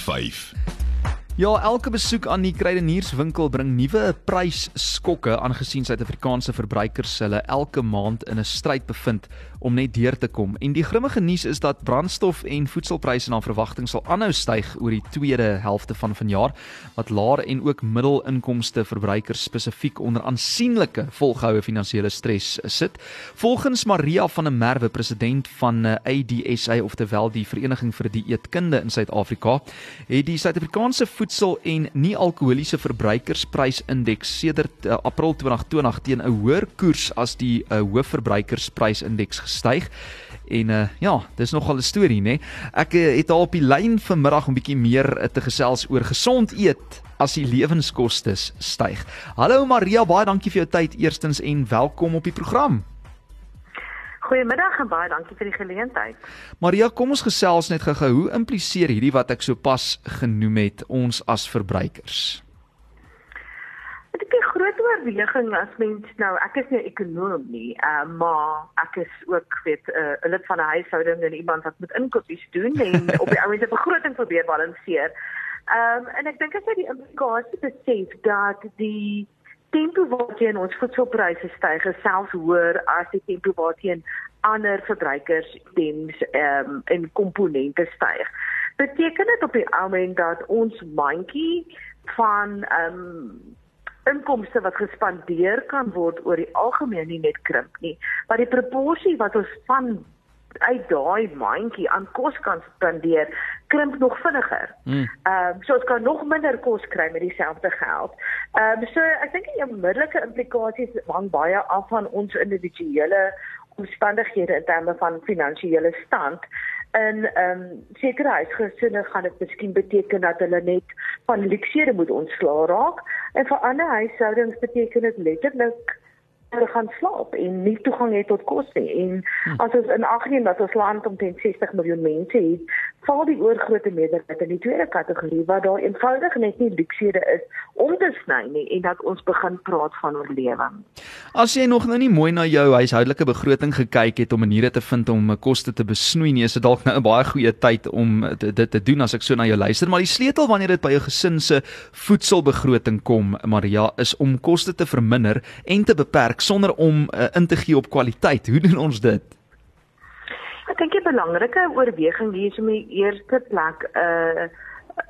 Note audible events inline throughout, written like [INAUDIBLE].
100.5 Ja, elke besoek aan die kruidenierswinkel bring nuwe prysskokke aangesien Suid-Afrikaanse verbruikers hulle elke maand in 'n stryd bevind om net deur te kom. En die grimmige nuus is dat brandstof en voedselpryse na verwagting sal aanhou styg oor die tweede helfte van vanjaar, wat lae en ook middelinkomste verbruikers spesifiek onder aansienlike volgehoue finansiële stres sit. Volgens Maria van der Merwe, president van eh, ADSA of terwyl die Vereniging vir die Eetkunde in Suid-Afrika, het die Suid-Afrikaanse voedsel en nie alkoholiese verbruikersprysindeks sedert uh, April 2020 teen 'n hoër koers as die uh, hoofverbruikersprysindeks gestyg. En uh, ja, dis nogal 'n storie, nê. Ek uh, het al op die lyn vanmiddag 'n bietjie meer uh, te gesels oor gesond eet as die lewenskoste styg. Hallo Maria, baie dankie vir jou tyd eerstens en welkom op die program. Goeiemiddag en baie dankie vir die geleentheid. Maria, kom ons gesels net gou-gou. Hoe impliseer hierdie wat ek sopas genoem het ons as verbruikers? Groot oorweging as mens nou, ek is nie 'n ekonom nie, uh, maar ek is ook weet uh, 'n uh, lid van 'n huishouding en iemand wat met inkopies doen en [LAUGHS] op die ouende begroting probeer balanseer. Ehm um, en ek dink as jy die implikasie besef dat die tempo waarteen ons voedselpryse styg is selfs hoër as die tempo waarteen ander verbruikers tens ehm um, in komponente styg. Beteken dit op die oomblik dat ons mandjie van ehm um, inkomste wat gespandeer kan word oor die algemeen nie net krimp nie, maar die proporsie wat ons van uit daai mandjie aan kos kan spandeer krimp nog vinniger. Hmm. Ehm um, so ons kan nog minder kos kry met dieselfde geld. Ehm um, so ek dink die onmiddellike implikasies hang baie af van ons individuele omstandighede in terme van finansiële stand. En ehm um, sekere huisgesinne gaan dit miskien beteken dat hulle net van luksede moet ontslaa raak. En vir ander huishoudings beteken dit letterlik hulle gaan slaap en nie toegang het tot kos nie. En hm. as ons in ag neem dat ons land omtrent 60 miljoen mense het, val die oorgrootste meerderheid in die tweede kategorie waar daar eenvoudig net nie luksede is om te sny nie en dat ons begin praat van oorlewing. As jy nog nou nie mooi na jou huishoudelike begroting gekyk het om maniere te vind om koste te besnoei nie, is dit dalk nou 'n baie goeie tyd om dit te doen as ek so na jou luister, maar die sleutel wanneer dit by jou gesin se voedselbegroting kom, Maria, is om koste te verminder en te beperk sonder om uh, in te gee op kwaliteit. Hoe doen ons dit? Ek dink 'n belangrike oorweging hier is om die eerste plek 'n uh,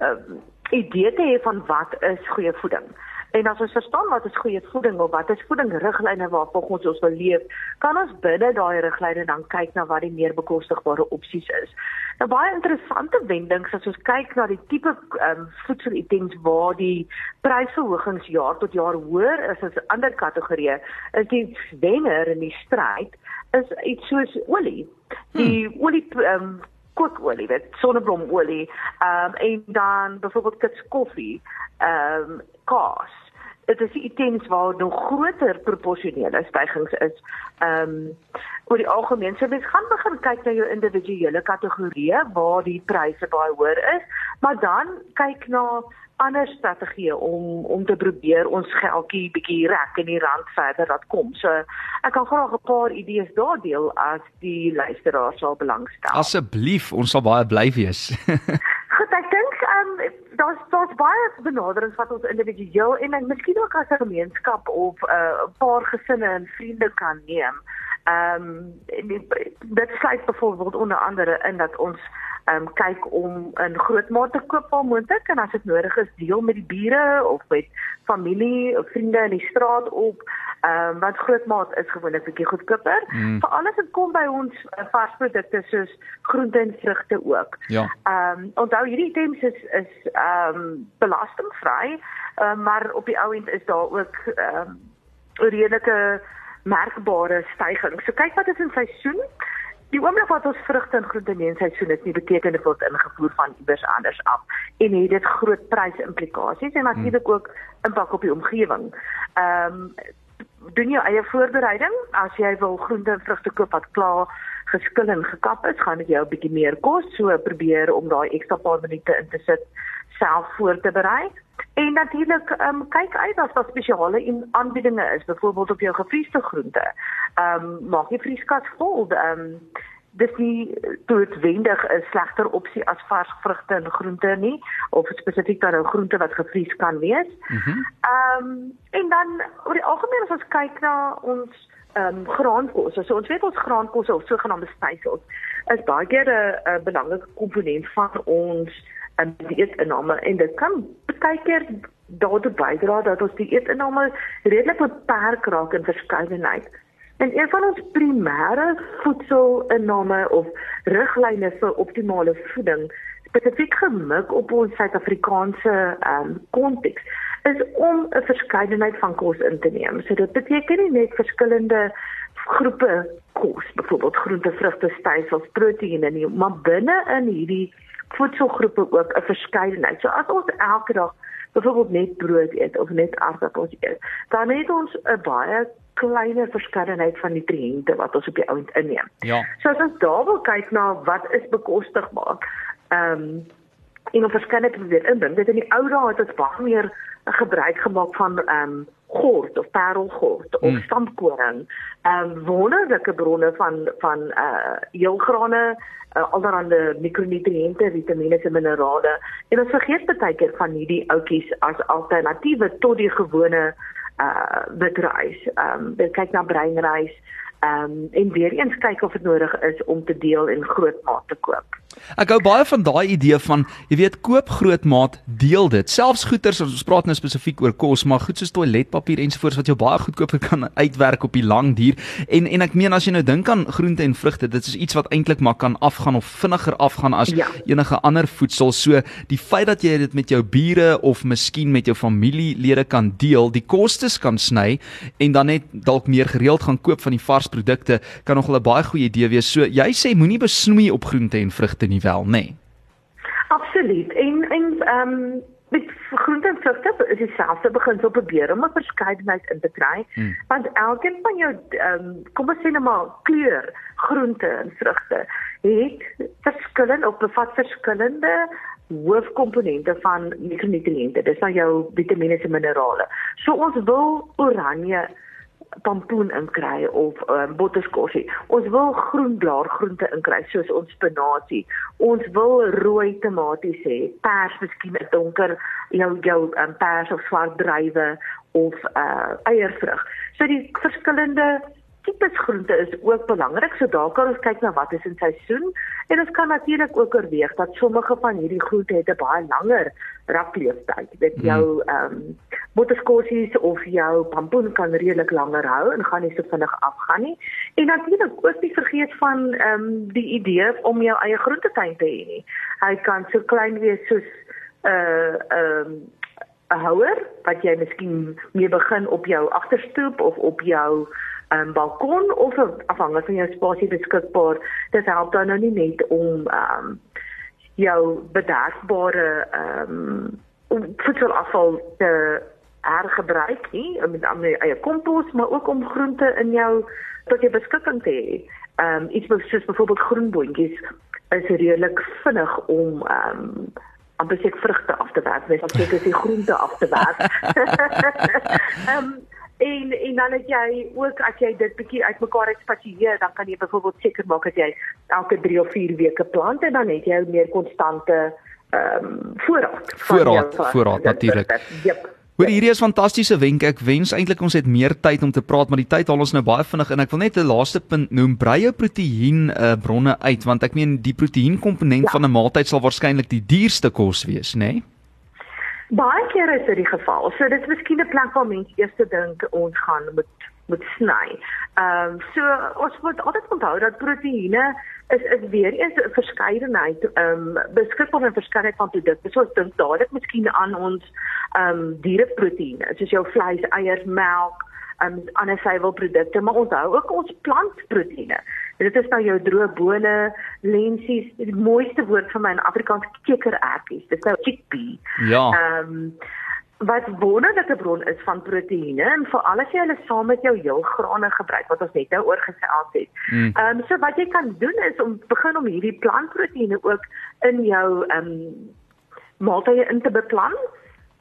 uh, idee te hê van wat is goeie voeding. En as ons verstaan wat is goeie voeding of wat is voedingriglyne waarvolgens ons wil leef, kan ons binne daai riglyne dan kyk na wat die meer bekostigbare opsies is. Nou baie interessante wendings as ons kyk na die tipe um, voedselitems waar die prysverhogings jaar tot jaar hoër is as ander kategorieë, is die wenner in die stryd is iets soos olie. Die hmm. olie um, kookolie, weet sonneblomolie, ehm um, en dan byvoorbeeld kits koffie, ehm um, kaas dit is items waar nog groter proporsionele stygings is. Ehm um, oor die algemeen sou mens gaan begin kyk na jou individuele kategorieë waar die pryse baie hoër is, maar dan kyk na ander strategieë om om te probeer ons geldjie bietjie rek in die rand verder dat kom. So ek kan graag 'n paar idees daar deel as die luisteraars sal belangstel. Asseblief, ons sal baie bly wees. [LAUGHS] Goed, ek dink ehm um, daar's daar's baie benaderings wat ons individueel en en miskien ook as 'n gemeenskap of 'n uh, paar gesinne en vriende kan neem. Ehm um, dit sluit byvoorbeeld onder andere in dat ons ehm um, kyk om in groot mate te koop waar moontlik en as dit nodig is deel met die bure of met familie of vriende in die straat op. Ehm um, want grootmaat is gewoonlik bietjie goedkoper. Mm. Vir alles wat kom by ons uh, varsprodukte soos groente en vrugte ook. Ja. Ehm um, onthou hierdie items is is ehm um, belastingvry, um, maar op die ou end is daar ook ehm um, redelike merkbare stygings. So kyk wat is in seisoen. Die oomblik wat ons vrugte en groente in seisoen is, nie beteken dit word ingevoer van iewers anders af en het dit groot prysimplikasies en natuurlik hmm. ook impak op die omgewing. Ehm um, doen jou eie voorbereiding. As jy wil groente en vrugte koop wat klaar geskil en gekap is, gaan dit jou 'n bietjie meer kos. So probeer om daai ekstra paar minute in te sit self voor te berei. En natuurlik, ehm um, kyk uit as daar spesiale aanbiedinge is, byvoorbeeld op jou gefriesde groente. Ehm um, maak jy vrieskas vol. Ehm um, dis nie toetswendig 'n slegter opsie as vars vrugte en groente nie of spesifiek dan nou groente wat gevries kan wees. Mhm. Ehm mm um, en dan oor die algemeen as ons kyk na ons ehm um, graankosse. So ons weet ons graankosse of sogenaamde stysels is baie keer 'n belangrike komponent van ons um, dieetinname en dit kan baie keer daartoe bydra dat ons dieetinname redelik beperk raak in verskeidenheid. En een van ons primêre voedselinname of riglyne vir optimale voeding, spesifiek gemik op ons Suid-Afrikaanse ehm um, konteks, is om 'n verskeidenheid van kos in te neem. So dit beteken nie net verskillende groepe kos, byvoorbeeld groente, vrugte, stysels, proteïene nie, maar binne in hierdie voedselgroepe ook 'n verskeidenheid. So as ons elke dag byvoorbeeld net brood eet of net aardappels eet, dan het ons 'n baie kleiner verskeidenheid van nutriënte wat ons op die ount inneem. Ja. So as ons daar wil kyk na wat is bekostigbaar, ehm um, en of verskeidenheid probeer inbring. Dit in die ou dae het ons baie meer gebruik gemaak van ehm um, gort of parelgort of mm. stampkoring. Ehm um, wonderlike bronne van van uh heelgrane uh, allerlei mikronutriënte, vitamiene en minerale. En ons vergeet baie keer van hierdie oudjies as alternatiewe tot die gewone uh witreis. Ehm um, kyk na breinreis. Ehm um, en weer eens kyk of dit nodig is om te deel en groot maat te koop. Ek hou baie van daai idee van jy weet koop groot maat, deel dit. Selfs goeders ons praat nou spesifiek oor kos, maar goed soos toiletpapier ensovoorts wat jy baie goedkoop kan uitwerk op die lang duur. En en ek meen as jy nou dink aan groente en vrugte, dit is iets wat eintlik maar kan afgaan of vinniger afgaan as ja. enige ander voedsel. So die feit dat jy dit met jou bure of miskien met jou familielede kan deel, die kostes kan sny en dan net dalk meer gereeld gaan koop van die vars produkte kan nogal 'n baie goeie idee wees. So jy sê moenie besnoei op groente en vrugte nie wel, nê? Nee. Absoluut. En en ehm um, met groente en vrugte is dieselfde beginsel probeer om 'n verskeidenheid in te kry. Hmm. Want elkeen van jou ehm um, kom ons sê net maar kleur groente en vrugte het verskillende of bevat verskillende hoofkomponente van mikronutriënte. Dis nou jou vitamiene en minerale. So ons wil oranje pampoen inkry of um, botterskorsie. Ons wil groen blaargroente inkry soos ons spinasie. Ons wil rooi tomaties hê, pers, miskien 'n donker jou jou um, pers of swart druiwe of uh, eiervrug. So die verskillende tipes groente is ook belangrik. So daar kan ons kyk na wat is in seisoen en ons kan natuurlik ook oorweeg dat sommige van hierdie groente het 'n baie langer rapleeftyd. Dit hmm. jou ehm um, botterskorsies of jou pampoen kan redelik langer hou en gaan nie so vinnig afgaan nie. En natuurlik ook nie vergeet van ehm um, die idee om jou eie groentetuin te hê nie. Hy kan so klein wees soos 'n uh, ehm um, 'n houer wat jy miskien mee begin op jou agterstoep of op jou um, balkon of afhangende van jou spasie beskikbaar. Dit help dan nou nie net om ehm um, jou bederfbare ehm um, voedselafval te hergebruik nie met aan jou eie kompos, maar ook om groente in jou tot jou beskikking te hê. Ehm um, iets soos byvoorbeeld groenboontjies is redelik vinnig om ehm um, amper seker vrugte af te werk, net as ek sê groente af te werk. [LAUGHS] Ehm um, En en dan het jy ook as jy dit bietjie uitmekaar uitspasieer, dan kan jy byvoorbeeld seker maak dat jy elke 3 of 4 weke plant en dan het jy meer konstante ehm um, voorraad. Voorraad, voorraad natuurlik. Jep. Hoor hierdie is fantastiese wenke. Ek wens eintlik ons het meer tyd om te praat, maar die tyd haal ons nou baie vinnig in. Ek wil net 'n laaste punt noem. Brei jou proteïen uh, bronne uit want ek meen die proteïen komponent ja. van 'n maaltyd sal waarskynlik die duurste kos wees, né? Nee? Baie kere is dit die geval. So dit is miskien 'n plek waar mense eers dink ons gaan moet moet sny. Ehm um, so ons moet altyd onthou dat proteïene is is weer eens 'n verskeidenheid ehm um, beskikbaar in van produkte. So ons dink dadelik miskien aan ons ehm um, diereproteïene, soos jou vleis, eiers, melk, ehm um, ander suiwelprodukte, maar ons hou ook ons plantproteïene. Dit is nou jou droë bone, lensies, die mooiste woord vir my in Afrikaans kekerertjies. Dit is nou chickpea. Ja. Ehm um, wat wonderlike bron is van proteïene en veral as jy hulle saam met jou heelgrane gebruik wat ons net nou oorgesels het. Hmm. Ehm mm. um, so wat jy kan doen is om begin om hierdie plantproteïene ook in jou ehm um, maaltye in te beplan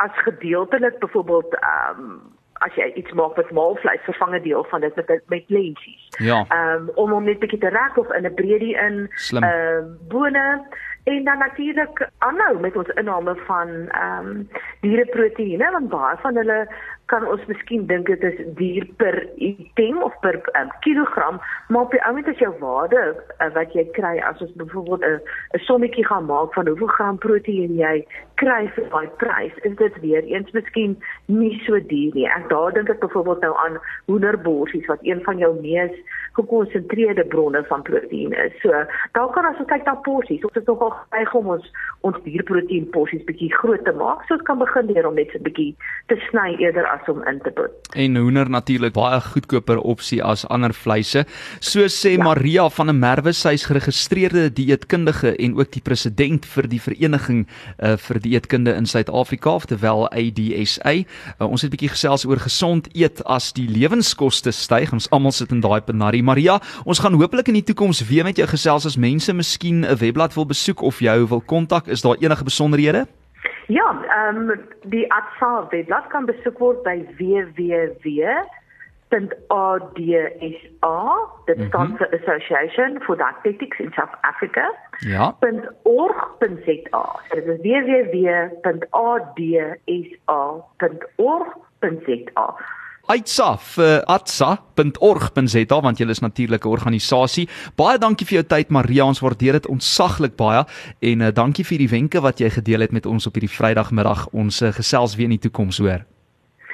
as gedeeltelik byvoorbeeld ehm um, as jy iets maak met maalvleis, vervang 'n deel van dit met met lensies. Ja. Ehm um, om hom net bietjie te rek of in 'n breedie in ehm um, bone en dan natuurlik aanhou met ons inname van ehm um, diereproteïene want baie van hulle kan ons miskien dink dit is duur per item of per um, kilogram, maar op die end is jou waarde uh, wat jy kry as ons byvoorbeeld 'n 'n sommetjie gaan maak van hoeveel gram proteïen jy kry vir daai prys, is dit weer eens miskien nie so duur nie. Ek daar dink ek byvoorbeeld nou aan hoenderborsies wat een van jou mees gekonsentreerde bronne van proteïen is. So, daar kan as ons kyk na porsies, ons is nogal geneig om ons ons dierproteïen porsies bietjie groot te maak. So ons kan begin leer om net so 'n bietjie te sny eerder as om in te put. En hoender natuurlik baie goedkoper opsie as ander vleise. So sê ja. Maria van der Merwe, sy is geregistreerde dieetkundige en ook die president vir die vereniging uh, vir dieetkunde in Suid-Afrika, oftewel ADSA. Uh, ons het 'n bietjie gesels oor gesond eet as die lewenskoste styg. Ons almal sit in daai penarie. Maria, ons gaan hopelik in die toekoms weer met jou gesels as mense miskien 'n webblad wil besoek of jou wil kontak. Is daar enige besonderhede? Ja, ehm um, die ATSA webblad kan besoek word by www.adsa. Dit mm -hmm. staan vir Association for Dietetics in South Africa. Ja. .org.za. So dit is www.adsa.org.za uitsa vir atsa.org.za want jy is natuurlik 'n organisasie. Baie dankie vir jou tyd Maria, ons waardeer dit ontsaglik baie en uh, dankie vir die wenke wat jy gedeel het met ons op hierdie Vrydagmiddag. Ons uh, gesels weer in die toekoms hoor.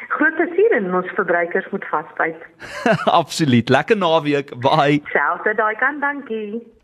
Groot plesier en ons verbruikers moet vasbyt. [LAUGHS] Absoluut. Lekker naweek. Bye. Selfs daai kan dankie.